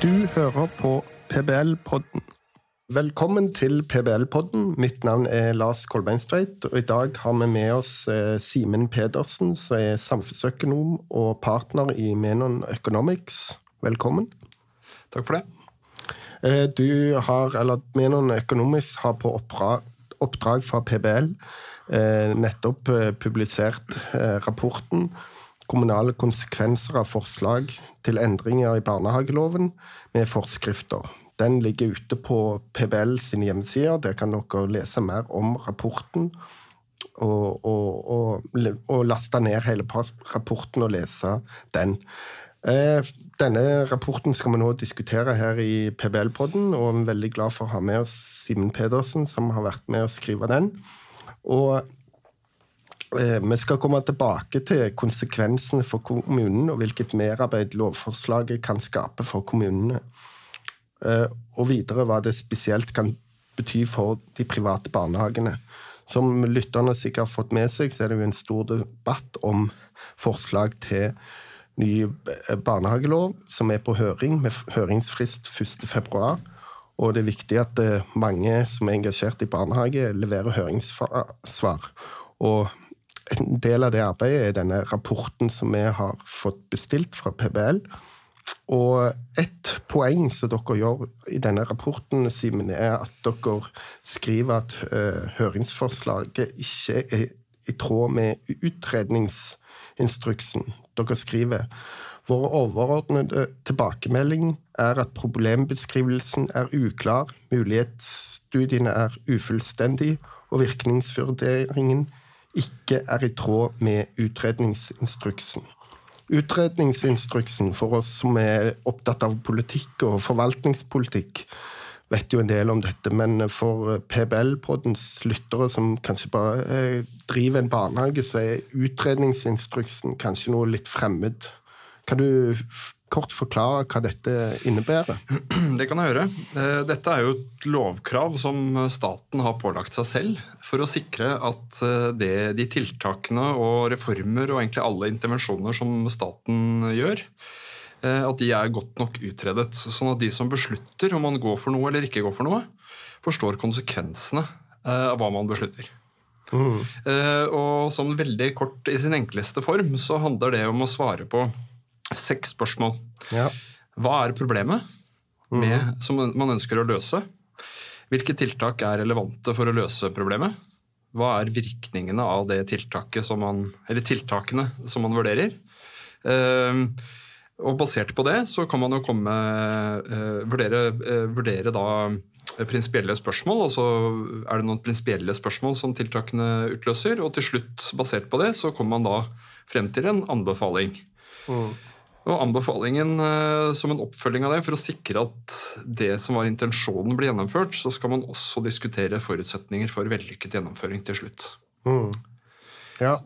Du hører på PBL-podden. Velkommen til PBL-podden. Mitt navn er Lars Kolbeinstveit, og i dag har vi med oss eh, Simen Pedersen, som er samfunnsøkonom og partner i Menon Economics. Velkommen. Takk for det. Eh, du har, eller Menon Economics har på oppdrag, oppdrag fra PBL eh, nettopp publisert rapporten kommunale konsekvenser av forslag til endringer i barnehageloven med forskrifter. Den ligger ute på PBL sine hjemmesider. Der kan dere lese mer om rapporten. Og, og, og, og laste ned hele rapporten og lese den. Eh, denne rapporten skal vi nå diskutere her i PBL-podden, og vi er veldig glad for å ha med oss Simen Pedersen, som har vært med å skrive den. Og vi skal komme tilbake til konsekvensene for kommunen og hvilket merarbeid lovforslaget kan skape for kommunene. Eh, og videre hva det spesielt kan bety for de private barnehagene. Som lytterne sikkert har fått med seg, så er det jo en stor debatt om forslag til ny barnehagelov, som er på høring, med høringsfrist 1.2. Og det er viktig at eh, mange som er engasjert i barnehage, leverer høringssvar. Og en del av det arbeidet er denne rapporten som vi har fått bestilt fra PBL. Og ett poeng som dere gjør i denne rapporten, Simen, er at dere skriver at uh, høringsforslaget ikke er i tråd med utredningsinstruksen. Dere skriver vår overordnede tilbakemelding er at problembeskrivelsen er uklar, mulighetsstudiene er ufullstendige, og virkningsvurderingen ikke er i tråd med utredningsinstruksen. Utredningsinstruksen, for oss som er opptatt av politikk og forvaltningspolitikk, vet jo en del om dette, men for PBL-poddens lyttere som kanskje bare eh, driver en barnehage, så er utredningsinstruksen kanskje noe litt fremmed. Kan du kort forklare hva dette innebærer? Det kan jeg gjøre. Eh, dette er jo et lovkrav som staten har pålagt seg selv for å sikre at eh, det, de tiltakene og reformer og egentlig alle intervensjoner som staten gjør, eh, at de er godt nok utredet. Sånn at de som beslutter om man går for noe eller ikke går for noe, forstår konsekvensene av hva man beslutter. Mm. Og sånn veldig kort i sin enkleste form så handler det om å svare på Seks spørsmål. Ja. Hva er problemet med, mm. som man ønsker å løse? Hvilke tiltak er relevante for å løse problemet? Hva er virkningene av det tiltaket som man, eller tiltakene som man vurderer? Uh, og Basert på det så kan man jo komme, uh, vurdere, uh, vurdere da prinsipielle spørsmål. og så Er det noen prinsipielle spørsmål som tiltakene utløser? Og til slutt, basert på det, så kommer man da frem til en anbefaling. Mm. Og Anbefalingen eh, som en oppfølging av det, for å sikre at det som var intensjonen, blir gjennomført, så skal man også diskutere forutsetninger for vellykket gjennomføring til slutt. Mm. Ja,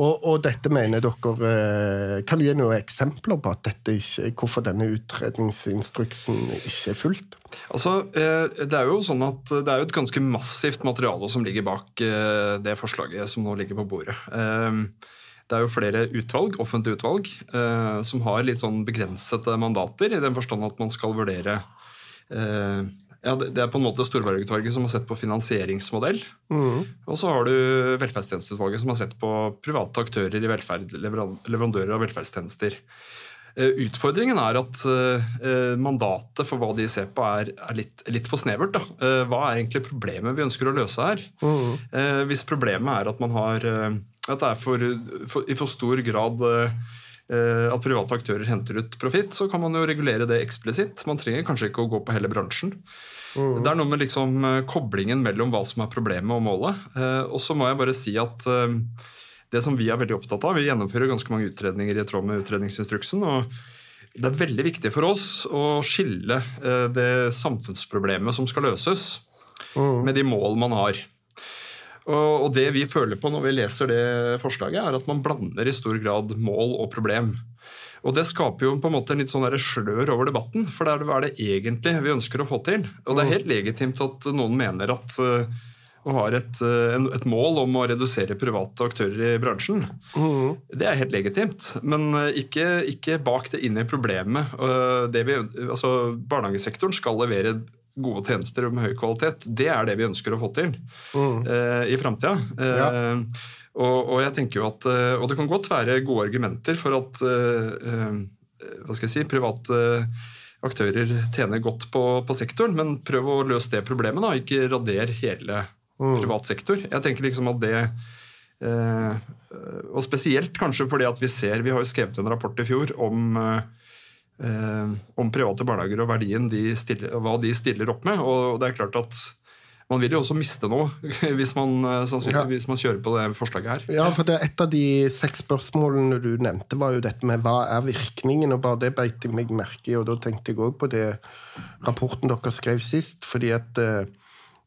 og, og, dette mener dere eh, Kan du gi noen eksempler på at dette ikke, hvorfor denne utredningsinstruksen ikke er fulgt? Altså, eh, Det er jo sånn at det er jo et ganske massivt materiale som ligger bak det forslaget som nå ligger på bordet. Det er jo flere utvalg, offentlige utvalg eh, som har litt sånn begrensede mandater, i den forstand at man skal vurdere eh, ja, Det er på en måte Storberget-utvalget som har sett på finansieringsmodell. Mm. Og så har du Velferdstjenesteutvalget som har sett på private aktører i velferd, leverandører av velferdstjenester. Eh, utfordringen er at eh, mandatet for hva de ser på, er, er litt, litt, for snevert. Da. Eh, hva er egentlig problemet vi ønsker å løse her? Mm. Hvis problemet er at man har at det er for, for, i for stor grad eh, at private aktører henter ut profitt, så kan man jo regulere det eksplisitt. Man trenger kanskje ikke å gå på hele bransjen. Mm. Det er noe med liksom, eh, koblingen mellom hva som er problemet og målet. Eh, og så må jeg bare si at det som vi er veldig opptatt av Vi gjennomfører ganske mange utredninger i tråd med utredningsinstruksen. og Det er veldig viktig for oss å skille det samfunnsproblemet som skal løses, mm. med de mål man har. Og, det vi føler på når vi leser det forslaget, er at man blander i stor grad mål og problem. Og Det skaper jo på en måte en litt sånn slør over debatten. For hva er det egentlig vi ønsker å få til? Og Det er helt legitimt at noen mener at, og har et, eh, et, mål om å redusere private aktører i bransjen. Mm. Det er helt legitimt, men eh, ikke, ikke bak det inn i problemet. Det vi, altså, barnehagesektoren skal levere gode tjenester med høy kvalitet. Det er det vi ønsker å få til mm. uh, i framtida. Uh, ja. og, og, jeg tenker jo at, og det kan godt være gode argumenter for at hva skal jeg si, private aktører tjener godt på, på, sektoren, men prøv å løse det problemet. da, Ikke rader hele mm. privat sektor. Jeg tenker liksom at det eh, Og spesielt kanskje fordi at vi ser Vi har jo skrevet en rapport i fjor om, eh, om private barnehager og verdien de stiller, hva de stiller opp med. Og det er klart at man vil jo også miste noe hvis man, ja. hvis man, kjører på det forslaget her. Ja, for det, Et av de seks spørsmålene du nevnte, var jo dette med hva er virkningen? og bare Det beit jeg meg merke i, og da tenkte jeg òg på det rapporten dere skrev sist. fordi at uh,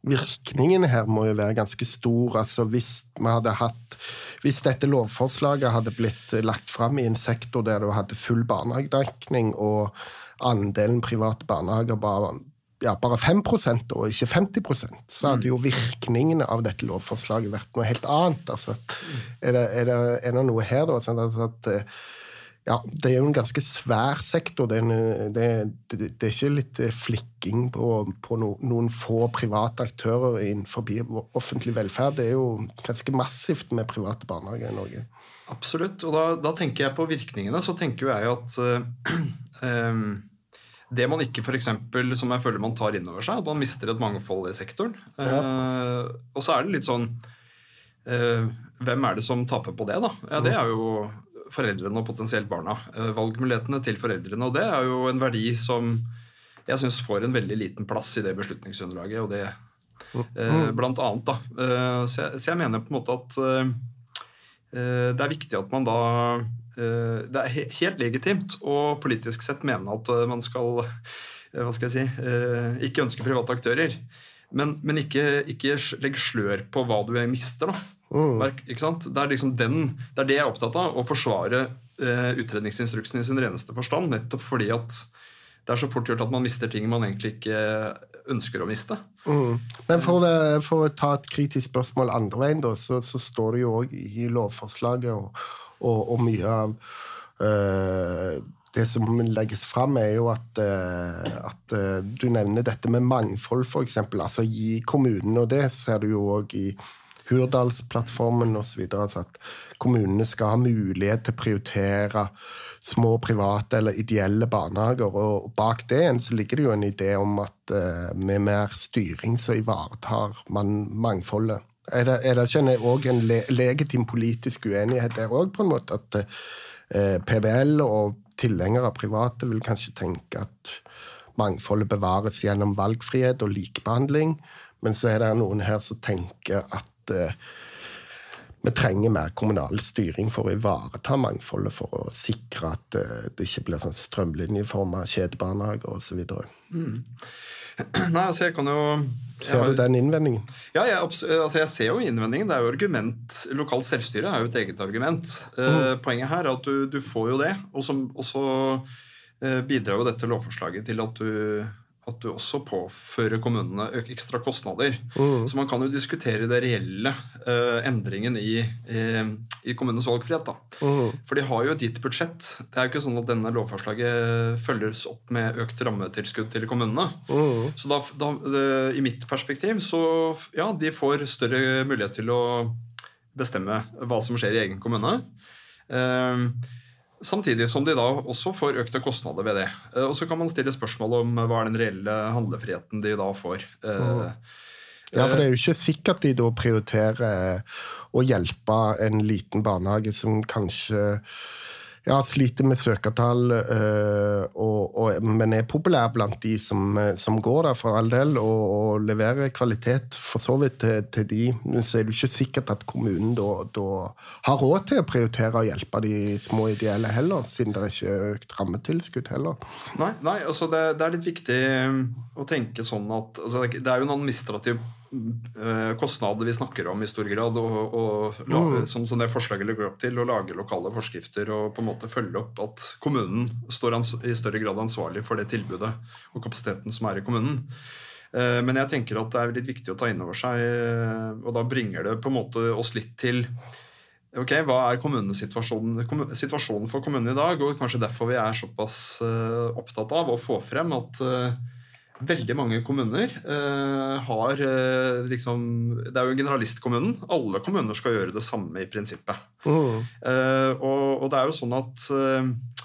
virkningene her må jo være ganske store. Altså hvis, hatt, hvis dette lovforslaget hadde blitt lagt fram i en sektor der du hadde full barnehagedekning, og andelen private barnehager bare, ja, bare 5% og ikke 50% så hadde jo virkningene av dette lovforslaget vært noe helt annet. Altså, er, det, er, det, er, det, noe her, da? Sånn at, at ja, det er jo en ganske svær sektor. Det er, en, det, det, det er ikke litt eh, flikking på, på no, noen få private aktører innenfor offentlig velferd. Det er jo ganske massivt med private barnehager i Norge. Absolutt. Og da, da tenker jeg på virkningene. Så tenker jeg at uh, um, det man ikke for eksempel, som jeg føler man tar inn over seg, at man mister et mangfold i sektoren. Ja. Uh, og så er det litt sånn uh, Hvem er det som taper på det, da? Ja, det er jo foreldrene og potensielt barna. Eh, valgmulighetene til foreldrene. Og det er jo en verdi som jeg syns får en veldig liten plass i det beslutningsunderlaget. og det eh, Blant annet, da. Eh, så jeg, så jeg, mener på en måte at det er viktig at man da Det er helt legitimt og politisk sett mene at man skal hva skal jeg si, ikke ønske private aktører. Men, men ikke, ikke legg slør på hva du mister. da. Mm. Ikke sant? Det er liksom den, det er det jeg er opptatt av. Å forsvare eh, utredningsinstruksen i sin reneste forstand. Nettopp fordi at det er så fort gjort at man mister ting man egentlig ikke ønsker å miste. Mm. Men for, for, å ta et kritisk spørsmål andre veien, da, så, så står det jo òg i lovforslaget og, og, og mye av øh, det som legges fram, er jo at, uh, at uh, du nevner dette med mangfold, f.eks. Altså gi kommunene, og det ser du jo òg i Hurdalsplattformen osv. Altså at kommunene skal ha mulighet til å prioritere små private eller ideelle barnehager. Og bak det så ligger det jo en idé om at uh, med mer styring så ivaretar man mangfoldet. Er det, er det ikke òg en le legitim politisk uenighet der òg, på en måte? At eh, PBL og tilhengere av private vil kanskje tenke at mangfoldet bevares gjennom valgfrihet og likebehandling. Men så er det noen her som tenker at uh, vi trenger mer kommunal styring for å ivareta mangfoldet, for å sikre at uh, det ikke blir sånn strømlinjeforma kjedebarnehager osv. Mm. Nei, altså jeg kan jo Ser du den innvendingen? Ja, jeg, altså jeg ser jo innvendingen. Det er jo argument, Lokalt selvstyre er jo et eget argument. Eh, mm. poenget her er at du, du får jo det. Og så bidrar jo dette lovforslaget til at du at du også påfører kommunene ekstra kostnader. Mm. Så man kan jo diskutere det reelle uh, endringen i, i, i, kommunenes valgfrihet. da. Mm. For de har jo et gitt budsjett. Det er jo ikke sånn at denne lovforslaget følges opp med økt rammetilskudd til kommunene. Mm. Så da, da, i mitt perspektiv så ja, de får større mulighet til å bestemme hva som skjer i egen kommune. Uh, Samtidig som de da også får økte kostnader ved det. Eh, og så kan man stille spørsmål om eh, hva er den reelle handlefriheten de da får. Mm. Ja, for det er jo ikke sikkert de da prioriterer å hjelpe en liten barnehage som kanskje ja, sliter med søkertall, øh, og, og, men er populær blant de som, som går der, for all del, og, og leverer kvalitet for så vidt til, til, de. Så er det ikke sikkert at kommunen da, da, har råd til å prioritere å hjelpe de små ideelle heller, siden det er ikke økt rammetilskudd heller. Nei, nei altså det, det, er litt viktig å tenke sånn at altså Det er jo en administrativ Eh, kostnader vi snakker om i stor grad, og, og mm. som, som, det forslaget legger opp til, å lage lokale forskrifter og på en måte følge opp at kommunen står i større grad ansvarlig for det tilbudet og kapasiteten som er i kommunen. Men jeg tenker at det er litt viktig å ta inn over seg, og da bringer det på en måte oss litt til Ok, Hva er kommunesituasjonen situasjonen for kommunen i dag? og Kanskje derfor vi er såpass uh, opptatt av å få frem at veldig mange kommuner uh, har liksom Det er jo generalistkommunen. Alle kommuner skal gjøre det samme i prinsippet. Mm. Og, og, det er jo sånn at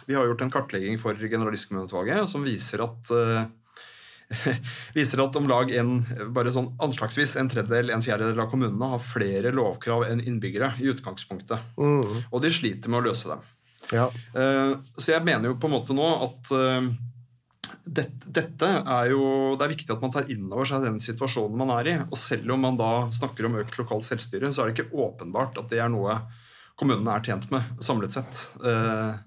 vi har gjort en kartlegging for generalistkommuneutvalget som viser at viser at om lag en, bare sånn anslagsvis en tredjedel, en fjerdedel av kommunene har flere lovkrav enn innbyggere i utgangspunktet. Mm. Og de sliter med å løse dem. Ja. Uh, så jeg mener jo på en måte nå at dette, dette er jo, Det er viktig at man tar inn over seg den situasjonen man er i. Og selv om man da snakker om økt lokalt selvstyre, så er det ikke åpenbart at det er noe kommunene er tjent med samlet sett. Uh,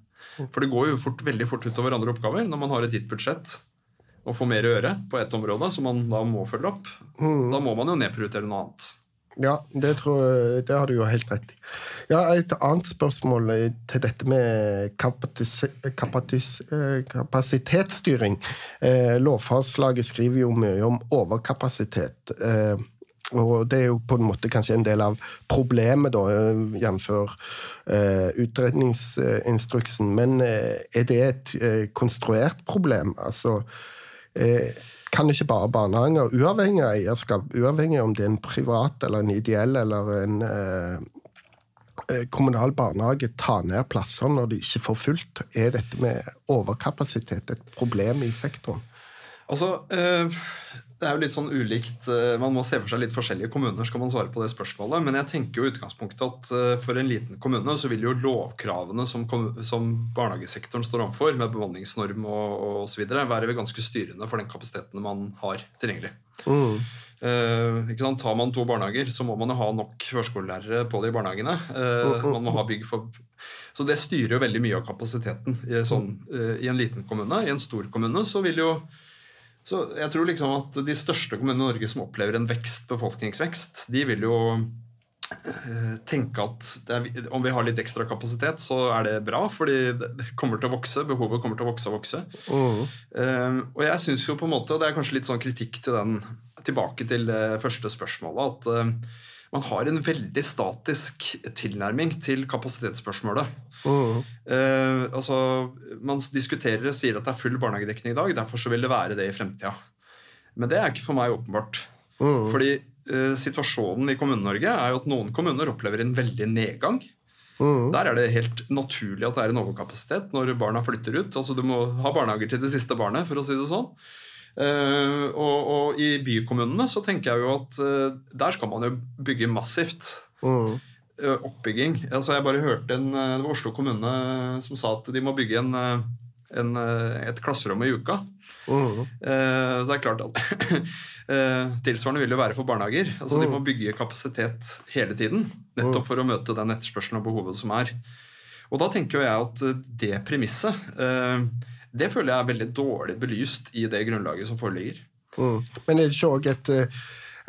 for det går jo fort, veldig fort utover andre oppgaver når man har et gitt budsjett og får mer å gjøre på ett område, som man da må følge opp, mm. da må man jo nedprioritere noe annet. Ja, det, tror, det, har du jo helt rett i. Ja, Et annet spørsmål til dette med kapatis, kapatis, kapasitetsstyring. Eh, lovforslaget skriver jo mye om overkapasitet. Eh, og det er jo på en måte kanskje en del av problemet, da, jf. Eh, utredningsinstruksen. Men eh, er det et eh, konstruert problem? Altså Eh, kan ikke bare barnehager, uavhengig av eierskap, uavhengig om det er en privat eller en ideell eller en eh, eh, kommunal barnehage, ta ned plasser når de ikke får fullt? Er dette med overkapasitet et problem i sektoren? Altså, øh, det er jo litt sånn ulikt eh, Man må se for seg litt forskjellige kommuner skal man svare på det spørsmålet. Men jeg tenker jo utgangspunktet at eh, for en liten kommune så vil jo lovkravene som, som barnehagesektoren står overfor, med bemanningsnorm og, og osv., være ganske styrende for den kapasiteten man har tilgjengelig. Mm. Eh, Tar man to barnehager, så må man jo ha nok førskolelærere på de barnehagene. Eh, man må ha bygg for Så det styrer jo veldig mye av kapasiteten i, sånn, eh, i en liten kommune. I en stor kommune så vil jo så jeg tror liksom at de største kommunene i Norge som opplever en vekst, befolkningsvekst, de vil jo eh, tenke at er, om vi har litt ekstra kapasitet, så er det bra, fordi det kommer til å vokse. Behovet kommer til å vokse og vokse. Mm. Um, og jeg syns jo på en måte, og det er kanskje litt sånn kritikk til den, tilbake til det første spørsmålet, at uh, man har en veldig statisk tilnærming til kapasitetsspørsmålet. Mm. Eh, altså, man diskuterer og sier at det er full barnehagedekning i dag, derfor så vil det være det i fremtida. Men det er ikke for meg åpenbart. Mm. Fordi eh, situasjonen i Kommune-Norge er jo at noen kommuner opplever en veldig nedgang. Mm. Der er det helt naturlig at det er en overkapasitet når barna flytter ut. Altså Du må ha barnehager til det siste barnet, for å si det sånn. Uh, og, og, i bykommunene så tenker jeg jo at uh, der skal man jo bygge massivt. Mm. Uh, oppbygging. Altså Jeg bare hørte en, det var Oslo kommune som sa at de må bygge en, en, et klasserom i uka. Mm. så det er klart at Tilsvarende vil det være for barnehager. Altså mm. De må bygge kapasitet hele tiden. Nettopp mm. for å møte den etterspørselen og behovet som er. Og da tenker jeg at det premisset det føler jeg er veldig dårlig belyst i det grunnlaget som foreligger. Mm. Men er det ikke òg et eh,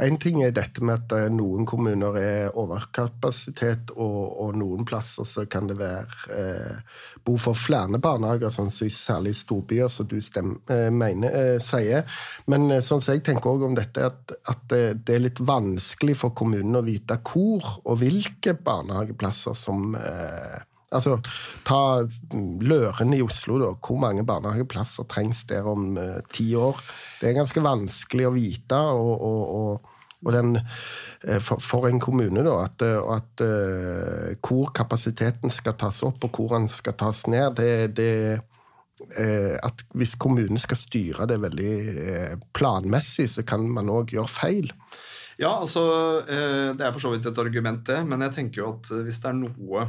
en ting er dette med at eh, noen kommuner er overkapasitet, og, og noen plasser så kan det være eh, behov for flere barnehager, sånn som i storbyer, som du stemmer, eh, mener, eh, sier. Men sånn som jeg tenker også om dette, at, at det, er litt vanskelig for kommunene å vite hvor og hvilke barnehageplasser som eh, Altså, ta Løren i Oslo, da. Hvor mange barnehageplasser trengs der om uh, ti år? Det er ganske vanskelig å vite. og, og, og, og den, uh, for, en kommune, da, at, at uh, hvor kapasiteten skal tas opp, og hvor den skal tas ned, det, det at hvis kommunen skal styre det veldig planmessig, så kan man òg gjøre feil. Ja, altså Det er for så vidt et argument, det. Men jeg tenker jo at hvis det er noe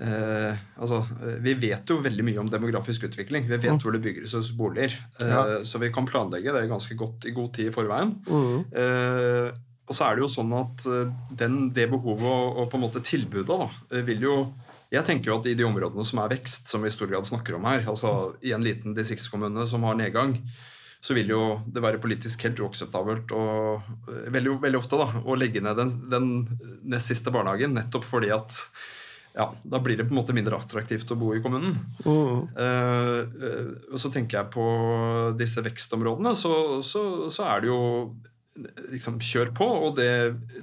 Eh, altså, eh, vi vet jo veldig mye om demografisk utvikling. Vi vet mm. hvor det bygges boliger. Eh, ja. Så vi kan planlegge det ganske godt i god tid i forveien. Mm. Eh, og så er det jo sånn at eh, den, det behovet og, og, på en måte tilbudet da, eh, vil jo jeg tenker jo at I de områdene som er vekst, som vi i stor grad snakker om her, altså i en liten distriktskommune som har nedgang, så vil jo det være politisk helt uakseptabelt og veldig, veldig ofte da, å legge ned den, den nest siste barnehagen nettopp fordi at ja, da blir det på en måte mindre attraktivt å bo i kommunen. Mm. Uh, og så tenker jeg på disse vekstområdene, så, så, så er det jo liksom kjør på. Og det,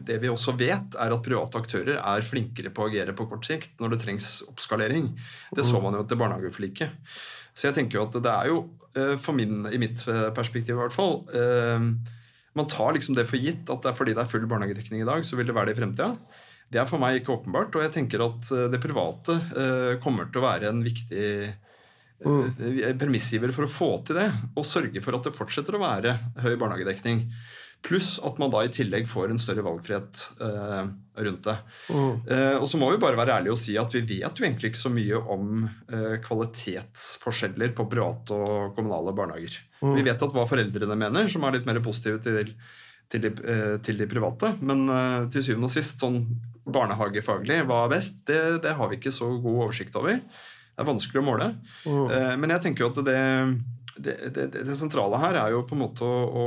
det, vi også vet, er at private aktører er flinkere på å agere på kort sikt når det trengs oppskalering. Det så man jo til barnehageforliket. Så jeg tenker jo at det er jo, uh, for min, i mitt perspektiv i hvert fall uh, Man tar liksom det for gitt at det er fordi det er full barnehagedekning i dag, så vil det være det i fremtida. Det er for meg ikke åpenbart, og jeg tenker at eh, det private eh, kommer til å være en viktig mm. premissgiver for å få til det, og sørge for at det fortsetter å være høy barnehagedekning. Pluss at man da i tillegg får en større valgfrihet eh, rundt det. Mm. Eh, og så må vi bare være ærlige og si at vi vet jo egentlig ikke så mye om eh, kvalitetsforskjeller på private og kommunale barnehager. Mm. Vi vet at hva foreldrene mener, som er litt mer positive til, til, de, til de private. Men til syvende og sist, sånn barnehagefaglig hva er best, det, det, har vi ikke så god oversikt over. Det er vanskelig å måle. Mm. Eh, men jeg tenker jo at det, det, det, sentrale her er jo på en måte å, å,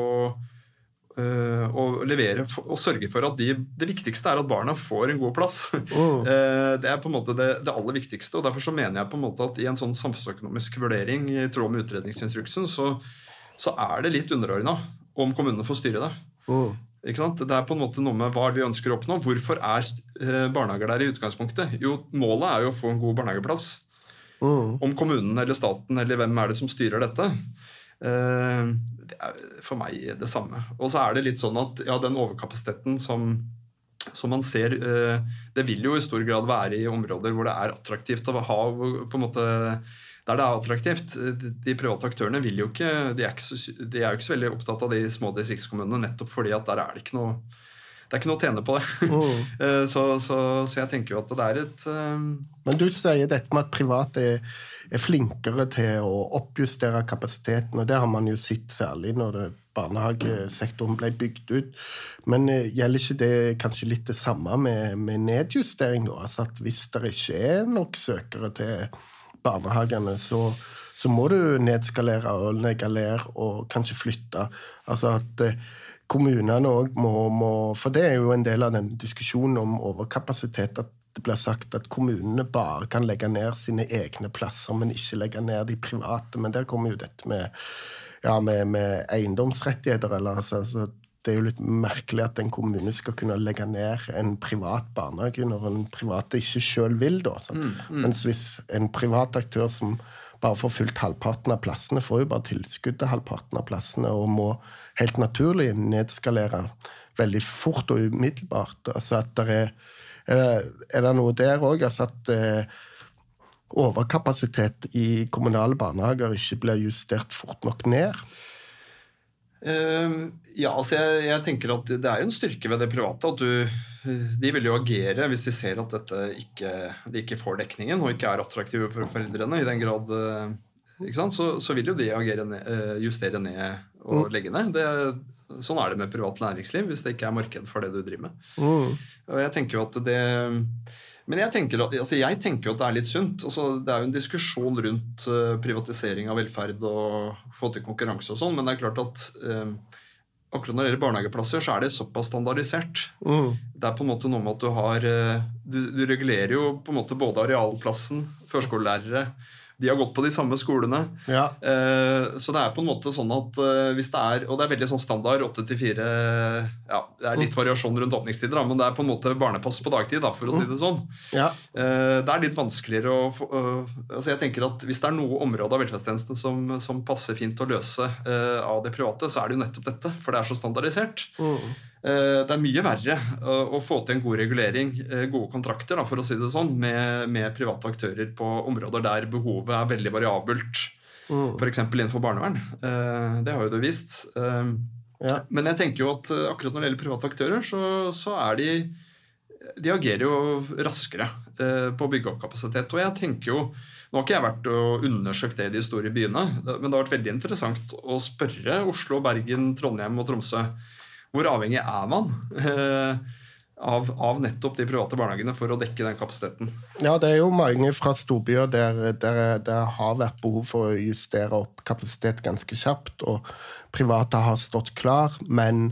eh, å levere og sørge for at de, Det viktigste er at barna får en god plass. Mm. Eh, det er på en måte det, aller viktigste. og Derfor så mener jeg på en måte at i en sånn samfunnsøkonomisk vurdering i tråd med utredningsinstruksen, så, så er det litt underordna om kommunene får styre det. Mm. Det er på en måte noe med hva vi ønsker å oppnå. Hvorfor er eh, barnehager der i utgangspunktet? Jo, målet er jo å få en god barnehageplass. Mm. Om kommunen eller staten eller hvem er det som styrer dette, eh, det er for meg det samme. Og så er det litt sånn at ja, den overkapasiteten som, som man ser, eh, det vil jo i stor grad være i områder hvor det er attraktivt å ha på en måte der det er attraktivt. De private aktørene vil jo ikke de er, ikke så, de er jo ikke så veldig opptatt av de små distriktskommunene nettopp fordi at der er det ikke noe det er ikke noe å tjene på det. Mm. Eh, så, så, så, jeg tenker jo at det er et um... Men du sier dette med at private er, er, flinkere til å oppjustere kapasiteten, og det har man jo sett særlig når det, barnehagesektoren ble bygd ut. Men uh, gjelder ikke det kanskje litt det samme med, med nedjustering, da? Altså at hvis det ikke er nok søkere til barnehagene, så, så må du nedskalere og legge ned og kanskje flytte. Altså at eh, kommunene òg må, må, For det er jo en del av den diskusjonen om overkapasitet. at det blir sagt at kommunene bare kan legge ned sine egne plasser, men ikke legge ned de private. Men der kommer jo dette med, ja, med, med eiendomsrettigheter. Eller, altså, altså, det er jo litt merkelig at en kommune skal kunne legge ned en privat barnehage når en private ikke sjøl vil. da. Mm, mm. Mens hvis en privat aktør som bare får fylt halvparten av plassene, får jo bare tilskudd til halvparten av plassene og må helt naturlig nedskalere veldig fort og umiddelbart. Altså at det er, er det noe der òg? Altså at eh, overkapasitet i kommunale barnehager ikke blir justert fort nok ned? Uh, ja, altså jeg, jeg, tenker at Det er jo en styrke ved det private. at du, De vil jo agere hvis de ser at ikke, de ikke får dekningen og ikke er attraktive for foreldrene. i den grad, uh, så, så, vil jo de agere ned, uh, justere ned og mm. legge ned. Det, sånn er det med privat næringsliv hvis det ikke er marked for det du driver med. Mm. Og jeg tenker jo at det men jeg tenker, altså jeg tenker at det er litt sunt. Altså det er jo en diskusjon rundt uh, privatisering av velferd og få til konkurranse og sånn, men det er klart at uh, akkurat når det gjelder barnehageplasser, så er det såpass standardisert. Mm. Det er på en måte noe med at du har uh, du, du, regulerer jo på en måte både arealplassen, førskolelærere, de har gått på de samme skolene. Ja. Uh, så det er på en måte sånn at uh, hvis det er Og det er veldig sånn standard 8 til 4 ja, Det er litt variasjon rundt åpningstider, da, men det er på en måte barnepass på dagtid, da, for å si det sånn. Ja. Uh, det er litt vanskeligere å få altså Jeg tenker at Hvis det er noe område av velferdstjenesten som, som, passer fint å løse av det private, så er det jo nettopp dette, for det er så standardisert. Mm. Eh, det er mye verre å få til en god regulering, eh, gode kontrakter, for å si det sånn, med, med private aktører på områder der behovet er veldig variabelt. Mm. F.eks. innenfor barnevern. Eh, det har jo det vist. Ja. Men jeg tenker jo at akkurat når det gjelder private aktører, så, så er de De agerer jo raskere på å bygge opp kapasitet. Og jeg tenker jo nå har ikke jeg vært og undersøkt det i de store byene, men det har vært veldig interessant å spørre Oslo, Bergen, Trondheim og Tromsø hvor avhengig er man eh, av, av, nettopp de private barnehagene for å dekke den kapasiteten? Ja, det er jo mange fra storbyer der, det har vært behov for å justere opp kapasitet ganske kjapt, og private har stått klar, men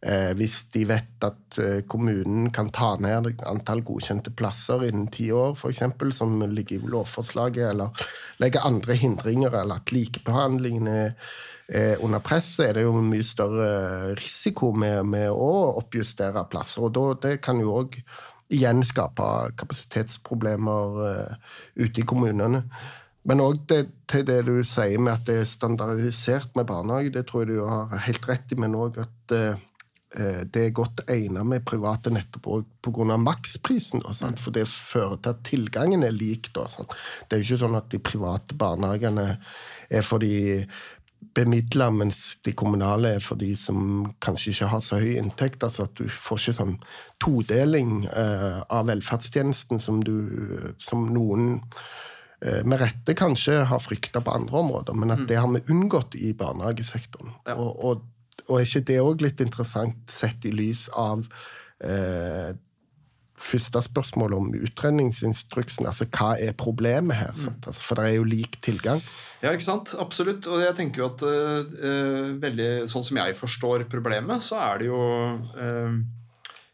Eh, hvis de vet at eh, kommunen kan ta ned antall godkjente plasser innen ti år, f.eks., som ligger i lovforslaget, eller legger andre hindringer, eller at likebehandlingen er under press, er det jo mye større risiko med, med å oppjustere plasser. Og da, det kan jo òg igjen skape kapasitetsproblemer uh, ute i kommunene. Men òg til det du sier med at det er standardisert med barnehage, det tror jeg du har helt rett i, men òg at uh, det er godt egnet med private nettopp pga. maksprisen. Da. For det fører til at tilgangen er lik. Da, det er jo ikke sånn at de private barnehagene er for de bemidla, mens de kommunale er for de som kanskje ikke har så høy inntekt. altså At du får ikke sånn todeling eh, av velferdstjenesten som, du, som noen eh, med rette kanskje har frykta på andre områder, men at mm. det har vi unngått i barnehagesektoren. Ja. Og, og og er ikke det òg litt interessant sett i lys av eh, første spørsmål om utredningsinstruksen? Altså hva er problemet her? Mm. Altså, for det er jo lik tilgang. Ja, ikke sant. Absolutt. Og jeg tenker jo at uh, veldig, sånn som jeg forstår problemet, så er det jo uh,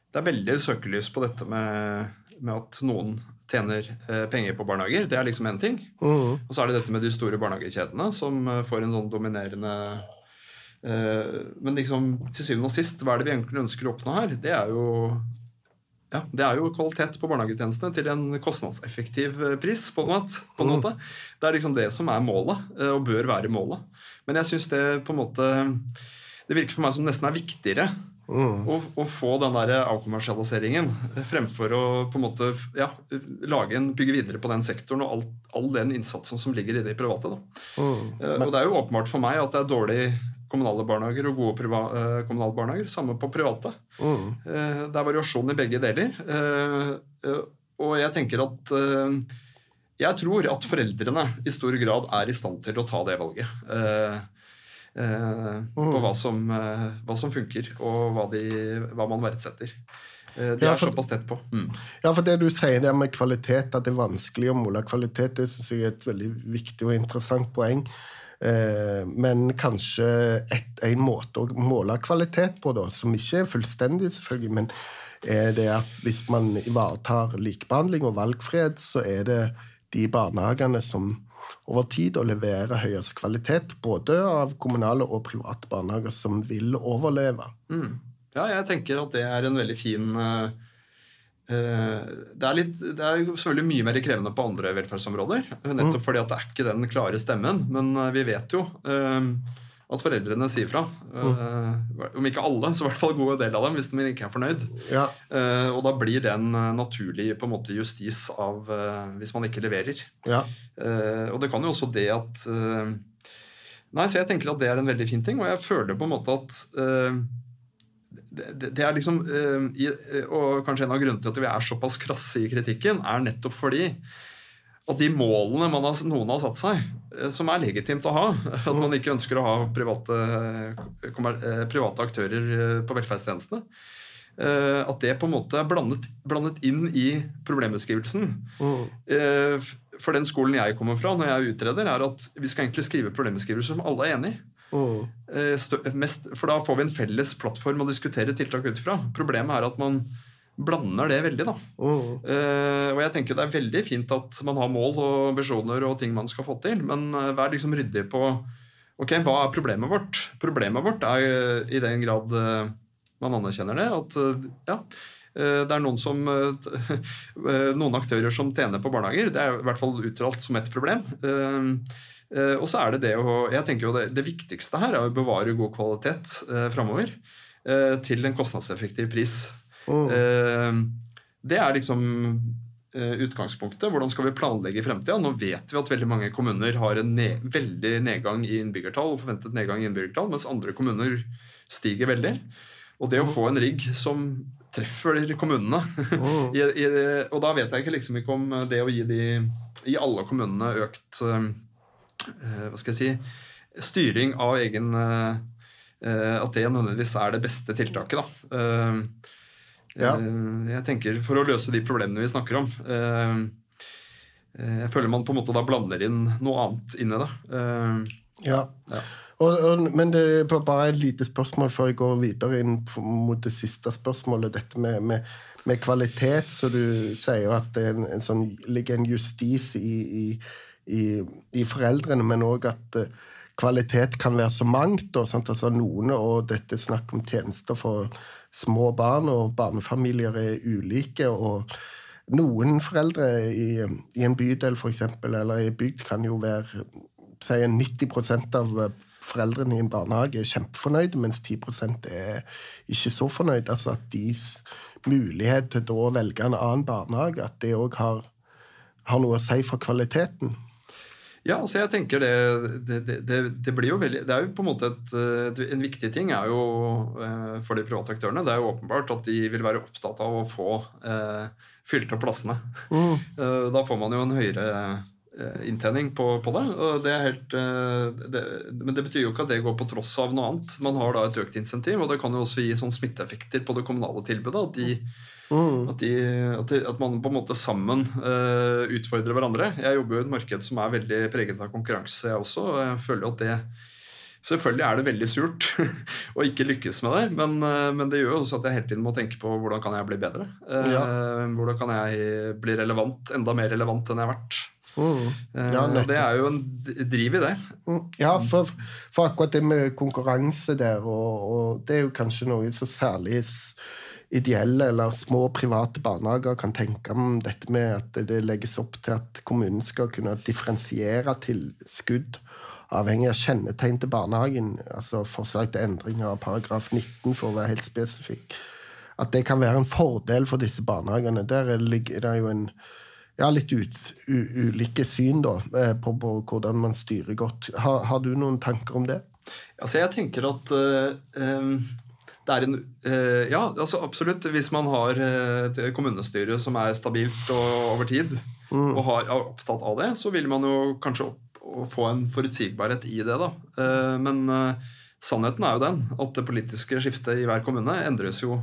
Det er veldig søkelys på dette med, med at noen tjener uh, penger på barnehager. Det er liksom én ting. -huh. Og så er det dette med de store barnehagekjedene som får en sånn dominerende men liksom, til syvende og sist, hva er det vi egentlig ønsker å oppnå her? Det er jo, ja, det er jo kvalitet på barnehagetjenestene til en kostnadseffektiv eh, pris. på en måte. På en mm. måte. Det er liksom det som er målet, eh, og bør være målet. Men jeg syns det på en måte Det virker for meg som nesten er viktigere Mm. Å, å, få den der avkommersialiseringen fremfor å på en måte ja, lage en, bygge videre på den sektoren og all, all den innsatsen som ligger i det private. Mm. Men, og det er jo åpenbart for meg at det er dårlig kommunale barnehager og gode uh, kommunale barnehager. Samme på private. Mm. Uh, det er variasjon i begge deler. Uh, og jeg tenker at Jeg tror at foreldrene i stor grad er i stand til å ta det valget. Mm. På hva som, hva som, funker, og hva, de, hva man verdsetter. Det er såpass tett på. Mm. Ja, for det du sier der med kvalitet, at det er vanskelig å måle kvalitet, det synes jeg er et veldig viktig og interessant poeng. Eh, men kanskje et, en måte å måle kvalitet på, da, som ikke er fullstendig, selvfølgelig, men er det at hvis man ivaretar likebehandling og valgfrihet, så er det de barnehagene som over tid å levere høyest kvalitet, både av kommunale og private barnehager, som vil overleve. Mm. Ja, jeg tenker at det er en veldig fin uh det er, litt, det er selvfølgelig mye mer krevende på andre velferdsområder. Nettopp mm. fordi at det er ikke den klare stemmen. Men eh, vi vet jo eh, at foreldrene sier fra. Mm. Om ikke alle, så i hvert fall en god del av dem hvis de ikke er fornøyd. Ja. Og da blir det en naturlig på en måte justis av hvis man ikke leverer. Ja. Og det kan jo også det at Nei, så jeg tenker at det er en veldig fin ting, og jeg føler på en måte at det, det, er liksom i, eh, Og kanskje en av grunnene til at vi er såpass krasse i kritikken, er nettopp fordi at de målene har, noen har satt seg, uh, som er legitimt å ha At man ikke ønsker å ha private, private aktører på velferdstjenestene. At det på en måte er blandet, blandet inn i problembeskrivelsen. Mm. For den skolen jeg kommer fra når jeg utreder, er at vi skal egentlig skrive problembeskrivelser som alle er enig i. Mm. Mest, for da får vi en felles plattform å diskutere tiltak ut fra. Problemet er at man blander det veldig. da. Mm. Uh, og jeg tenker Det er veldig fint at man har mål og ambisjoner og ting man skal få til, men uh, vær liksom ryddig på ok, hva er problemet vårt. Problemet vårt er i den grad man anerkjenner det, at ja, det er noen, som, noen aktører som tjener på barnehager. Det er i hvert fall uttalt som et problem. Eh, og så er det det å Jeg tenker jo det, det viktigste her er å bevare god kvalitet eh, framover eh, til en kostnadseffektiv pris. Mm. Eh, det er liksom eh, utgangspunktet. Hvordan skal vi planlegge i fremtida? Nå vet vi at veldig mange kommuner har en ne veldig nedgang i innbyggertall, og forventet nedgang i innbyggertall, mens andre kommuner stiger veldig. Og det å få en rigg som treffer kommunene mm. I, i, Og da vet jeg ikke, liksom ikke om det å gi, de, gi alle kommunene økt Eh, hva skal jeg si styring av egen eh, eh, At det nødvendigvis er det beste tiltaket. da. Ja. Jeg tenker For å løse de problemene vi snakker om Jeg føler man på en måte da blander inn noe annet inn i det. Ja. ja. Og, og, men det er bare et lite spørsmål før jeg går videre inn mot det siste spørsmålet. Dette med, med, med kvalitet. Så du sier jo at det en, en sånn, ligger en justis i, i, i, i foreldrene, men òg at uh, kvalitet kan være så mangt. Og, altså, noen, og dette snakk om tjenester for små barn og barnefamilier er ulike. og noen foreldre i, i en bydel for eksempel, eller i bygd kan jo være si 90% av foreldrene i en barnehage er kjempefornøyde, mens 10% er ikke så fornøyd. Altså at deres mulighet til å velge en annen barnehage, at det òg har, har, noe å si for kvaliteten. Ja, altså jeg tenker det, det, det, det blir jo veldig Det er jo på en måte et, En viktig ting er jo eh, for de private aktørene det er jo åpenbart at de vil være opptatt av å få eh, fylt opp plassene. Mm. Eh, da får man jo en høyere Eh, inntjening på, på det. Det helt, det, men det betyr jo ikke at det går på tross av noe annet. Man har da et økt insentiv, og det kan jo også gi sånn smitteeffekter på det kommunale tilbudet. At, de, mm. at, de, at, de, at, man på en måte sammen uh, utfordrer hverandre. Jeg jobber jo i et marked som er veldig preget av konkurranse, jeg også. og jeg føler at det Selvfølgelig er det veldig surt å ikke lykkes med det, men, men, det gjør jo også at jeg hele tiden må tenke på hvordan kan jeg bli bedre. Ja. Hvordan kan jeg bli relevant, enda mer relevant enn jeg har vært. Mm. Ja, eh, det er jo en driv i det. Mm. Ja, for, for, akkurat det med konkurranse der, og, og, det er jo kanskje noe så særlig ideelle eller små private barnehager kan tenke om dette med at det legges opp til at kommunen skal kunne differensiere tilskudd avhengig av kjennetegn til barnehagen. Altså forslag til endringer av paragraf 19 for å være helt spesifikk. At det kan være en fordel for disse barnehagene. Der ligger det jo en ja, litt ut, u, ulike syn da, eh, på, på, hvordan man styrer godt. Har, har, du noen tanker om det? Altså, jeg tenker at uh, um, det er en uh, Ja, altså absolutt. Hvis man har et kommunestyre som er stabilt og over tid, mm. og har, er opptatt av det, så vil man jo kanskje opp, få en forutsigbarhet i det. da. Uh, men sannheten er jo den at det politiske skiftet i hver kommune endres jo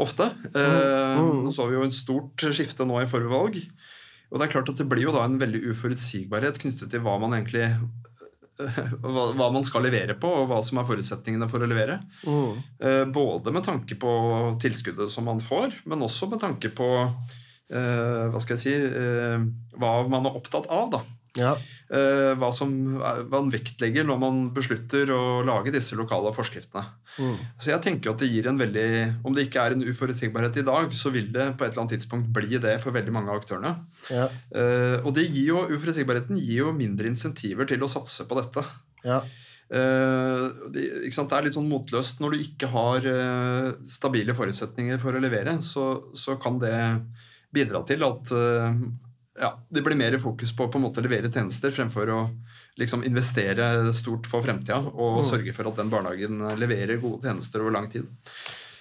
ofte. Eh, mm. Nå så vi jo en stort skifte nå i forrige valg. Og det er klart at det blir jo da en veldig uforutsigbarhet knyttet til hva man egentlig hva, hva, man skal levere på, og hva som er forutsetningene for å levere. Mm. Eh, både med tanke på tilskuddet som man får, men også med tanke på eh, hva skal jeg si, eh, hva man er opptatt av. da. Ja. Eh, hva, som, hva man vektlegger når man beslutter å lage disse lokale forskriftene. Mm. Så jeg tenker at det gir en veldig Om det ikke er en uforutsigbarhet i dag, så vil det på et eller annet tidspunkt bli det for veldig mange av aktørene. Ja. Uh, og det gir jo, uforutsigbarheten gir jo mindre insentiver til å satse på dette. Ja. Uh, det, det, er litt sånn motløst når du ikke har uh, stabile forutsetninger for å levere, så, så kan det bidra til at ja, det blir mer fokus på å på en måte levere tjenester fremfor å liksom investere stort for fremtida og mm. sørge for at den barnehagen leverer gode tjenester over lang tid.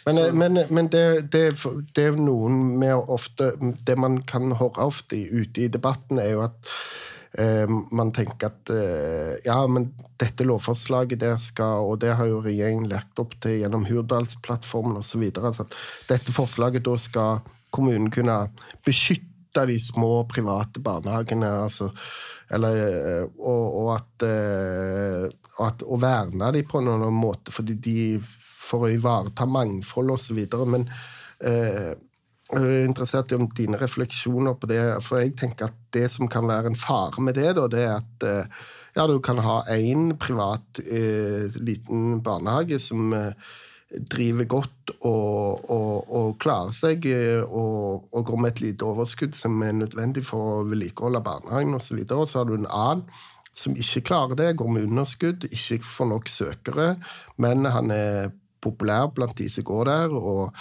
Men, men, men det, det, det, er noen ofte Det man kan høre ofte ute i debatten, er jo at eh, man tenker at eh, ja, men dette lovforslaget der skal Og det har jo regjeringen lagt opp til gjennom Hurdalsplattformen osv. Altså dette forslaget da skal kommunen kunne beskytte av de små private barnehagene. Altså, eller, eh, og, og, at, eh, at, Å verne dem på noen måte fordi de, for å ivareta mangfold osv. Men eh, jeg er interessert i om dine refleksjoner på det. For jeg tenker at det som kan være en fare med det, da, det er at eh, ja, du kan ha én privat eh, liten barnehage som eh, driver godt og, og, og klarer seg eh, og, og, går med et lite overskudd som er nødvendig for å vedlikeholde barnehagen osv. Og, og så har du en annen som ikke klarer det, går med underskudd, ikke får nok søkere, men han er populær blant de som går der, og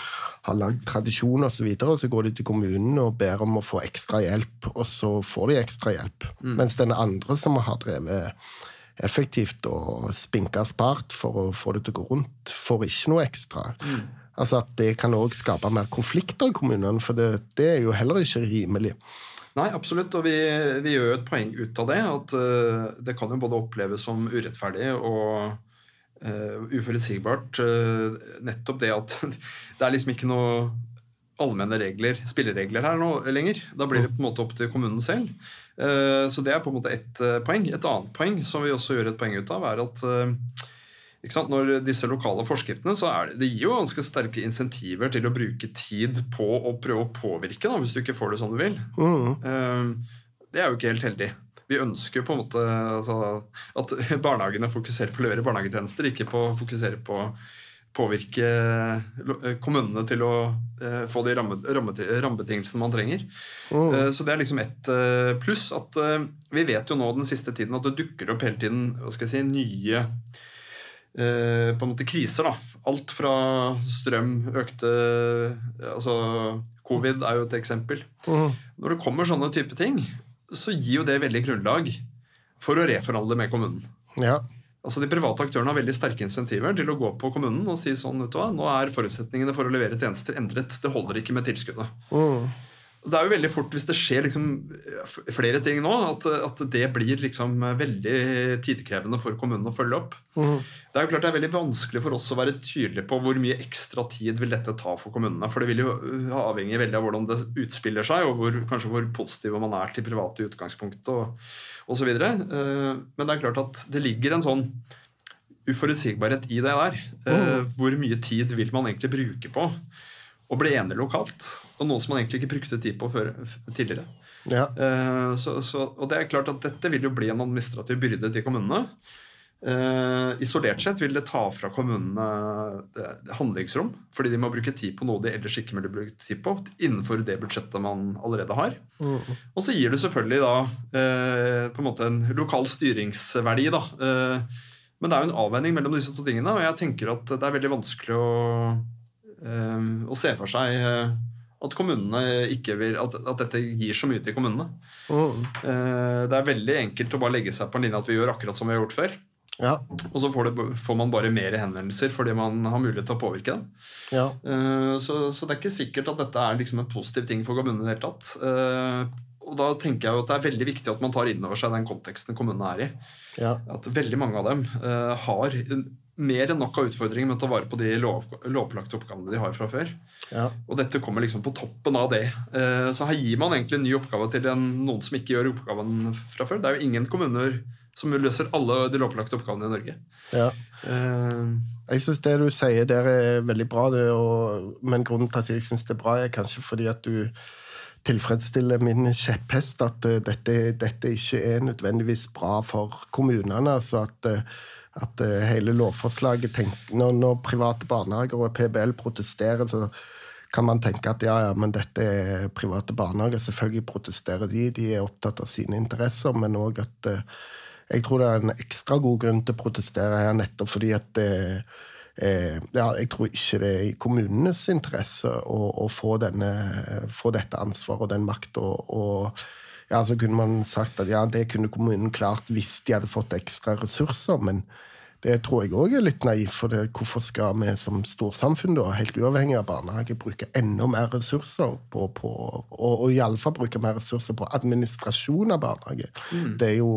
har lagd tradisjon osv. Så, videre, og så går de til kommunen og ber om å få ekstra hjelp, og så får de ekstra hjelp. Mm. Mens den andre som har drevet effektivt og spinka spart for å få det til å gå rundt, får ikke noe ekstra. Mm. Altså at Det kan òg skape mer konflikter i kommunene, for det, det, er jo heller ikke rimelig. Nei, absolutt, og vi, vi gjør jo et poeng ut av det. At uh, det kan jo både oppleves som urettferdig og uh, uforutsigbart. Uh, nettopp det at det er liksom ikke noe allmenne regler, spilleregler her nå lenger. Da blir det på en måte opp til kommunen selv. Eh, så det er på en måte ett eh, poeng. Et annet poeng som vi også gjør et poeng ut av, er at når disse lokale forskriftene, så er det, det gir jo ganske sterke insentiver til å bruke tid på å prøve å påvirke, da, hvis du ikke får det som du vil. Mm. Det er jo ikke helt heldig. Vi ønsker på en måte altså, at barnehagene fokuserer på å levere barnehagetjenester, ikke på å fokusere på påvirke eh, kommunene til å uh, få de rammebetingelsene man trenger. Uh, så det er liksom ett pluss. at Vi vet jo nå den siste tiden at det dukker opp hele tiden hva skal jeg si, nye på en måte kriser. da. Alt fra strøm, økte altså Covid er jo et eksempel. Oh. Når det kommer sånne type ting, så gir jo det veldig grunnlag for å reforhandle med kommunen. Ja. Altså De private aktørene har veldig sterke insentiver til å gå på kommunen og si sånn, hva, nå er forutsetningene for å levere tjenester endret. Det holder ikke med tilskuddet. Mm. Det er jo veldig fort, hvis det skjer liksom flere ting nå, at, at, det blir liksom veldig tidkrevende for kommunen å følge opp. Mm. Det er jo klart det er veldig vanskelig for oss å være tydelige på hvor mye ekstra tid vil dette ta for kommunene. For det vil jo avhenge veldig av hvordan det utspiller seg, og hvor, kanskje hvor positive man er til private i utgangspunktet. og osv. Eh, men det er klart at det ligger en sånn uforutsigbarhet i det der. Mm. Hvor mye tid vil man egentlig bruke på å bli enig lokalt? Og noe som man egentlig ikke brukte tid på før, tidligere. Ja. Uh, så, så, og det er klart at dette vil jo bli en administrativ byrde til kommunene. Uh, isolert sett vil det ta fra kommunene uh, handlingsrom, fordi de må bruke tid på noe de ellers ikke ville brukt tid på, innenfor det budsjettet man allerede har. Mm. Og så gir det selvfølgelig da uh, på en måte en lokal styringsverdi, da. men det er jo en avveining mellom disse to tingene, og jeg tenker at det er veldig vanskelig å, å se for seg at kommunene ikke vil, at, at, dette gir så mye til kommunene. Mm. Det er veldig enkelt å bare legge seg på en linje at vi gjør akkurat som vi har gjort før. Ja. Og så får, det, får, man bare mer henvendelser fordi man har mulighet til å påvirke dem. Ja. Eh, så, så, det er ikke sikkert at dette er liksom en positiv ting for kommunene i det hele tatt. Eh, og da tenker jeg at det er veldig viktig at man tar inn over seg den konteksten kommunene er i. Ja. At veldig mange av dem uh, har mer enn nok av utfordringer med å ta vare på de lov, lovpålagte oppgavene de har fra før. Ja. Og dette kommer liksom på toppen av det. Så her gir man egentlig en ny oppgave til en, noen som ikke gjør oppgaven fra før. Det er jo ingen kommuner som løser alle de lovpålagte oppgavene i Norge. Ja. Uh, jeg syns det du sier der er veldig bra, det, og, men grunnen til at jeg syns det er bra, er kanskje fordi at du tilfredsstiller min kjepphest, at uh, dette, dette, ikke er nødvendigvis bra for kommunene. altså at, at hele lovforslaget tenker, når, når, private barnehager og PBL protesterer, så kan man tenke at ja, ja, men dette er private barnehager. Selvfølgelig protesterer de, de er opptatt av sine interesser, men òg at jeg tror det er en ekstra god grunn til å protestere her, nettopp fordi at det eh, ja, jeg tror ikke det er i kommunenes interesse å, å få, denne, få, dette ansvaret og den makta. Og, ja, så kunne man sagt at ja, det kunne kommunen klart hvis de hadde fått ekstra ressurser. men det tror jeg òg er litt naivt. For det, hvorfor skal vi som storsamfunn, da, helt uavhengig av barnehage, bruke enda mer ressurser på, på Og, og iallfall bruke mer ressurser på administrasjon av barnehage? Mm. Det er jo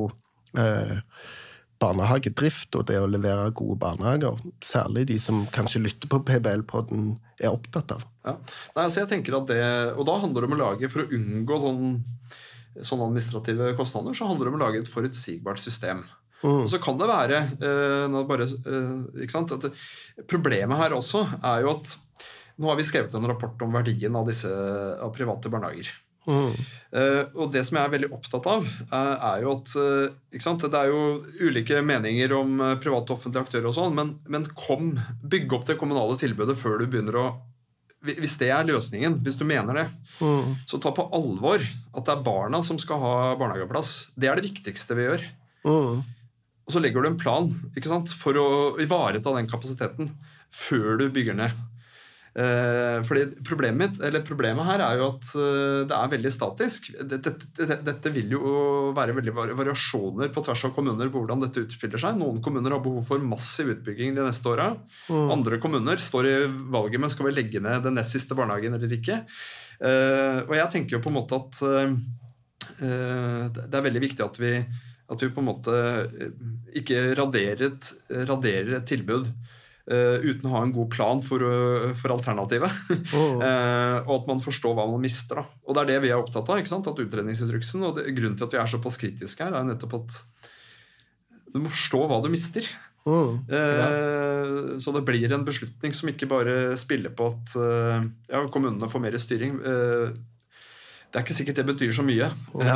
eh, barnehagedrift og det å levere gode barnehager. Særlig de som kanskje lytter på PBL-podden, er opptatt av. Ja. Nei, altså jeg tenker at det, Og da handler det om å lage, for å unngå sånn, sånne administrative kostnader, så handler det om å lage et forutsigbart system. Mm. Og så kan det være eh, bare, eh, at Problemet her også er jo at nå har vi skrevet en rapport om verdien av, disse, av private barnehager. Mm. Uh, og det som jeg er veldig opptatt av, uh, er jo at uh, Det er jo ulike meninger om private og offentlige aktører, og sånn, men, men kom, bygg opp det kommunale tilbudet før du begynner å Hvis det er løsningen, hvis du mener det, mm. så ta på alvor at det er barna som skal ha barnehageplass. Det er det viktigste vi gjør. Mm. Og så legger du en plan for å ivareta den kapasiteten før du bygger ned. Uh, fordi problemet, problemet, her er jo at uh, det er veldig statisk. Dette, dette, dette, vil jo være veldig variasjoner på tvers av kommuner på hvordan dette utspiller seg. Noen kommuner har behov for massiv utbygging de neste åra. Mm. Andre kommuner står i valget med skal vi legge ned den nest siste barnehagen eller ikke. Uh, og jeg tenker jo på en måte at det er veldig viktig at vi, at vi på en måte ikke raderer et, raderer et tilbud uten å ha en god plan for, uh, for alternativet. Oh. og at man forstår hva man mister. Da. Og det er det vi er opptatt av. ikke sant? At utredningsinstruksen, og det, Grunnen til at vi er såpass kritiske her, er nettopp at du må forstå hva du mister. Mm. Ja. Så det blir en beslutning som ikke bare spiller på at ja, kommunene får mer styring. Det er ikke sikkert det betyr så mye ja.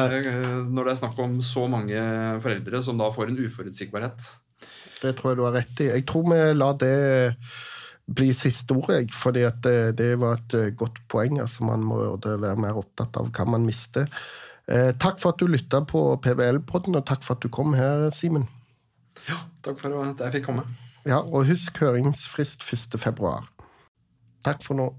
når det er snakk om så mange foreldre som da får en uforutsigbarhet. Det tror jeg du har rett i. Jeg tror vi lar det bli siste ordet, fordi det, det, var et eh, godt poeng. altså Man må være mer opptatt av hva man mister. Eh, takk for at du lytta på PBL-podden, og takk for at du kom her, Simen. Ja, takk for at jeg fikk komme. Ja, Og husk høringsfrist 1.2. Takk for nå.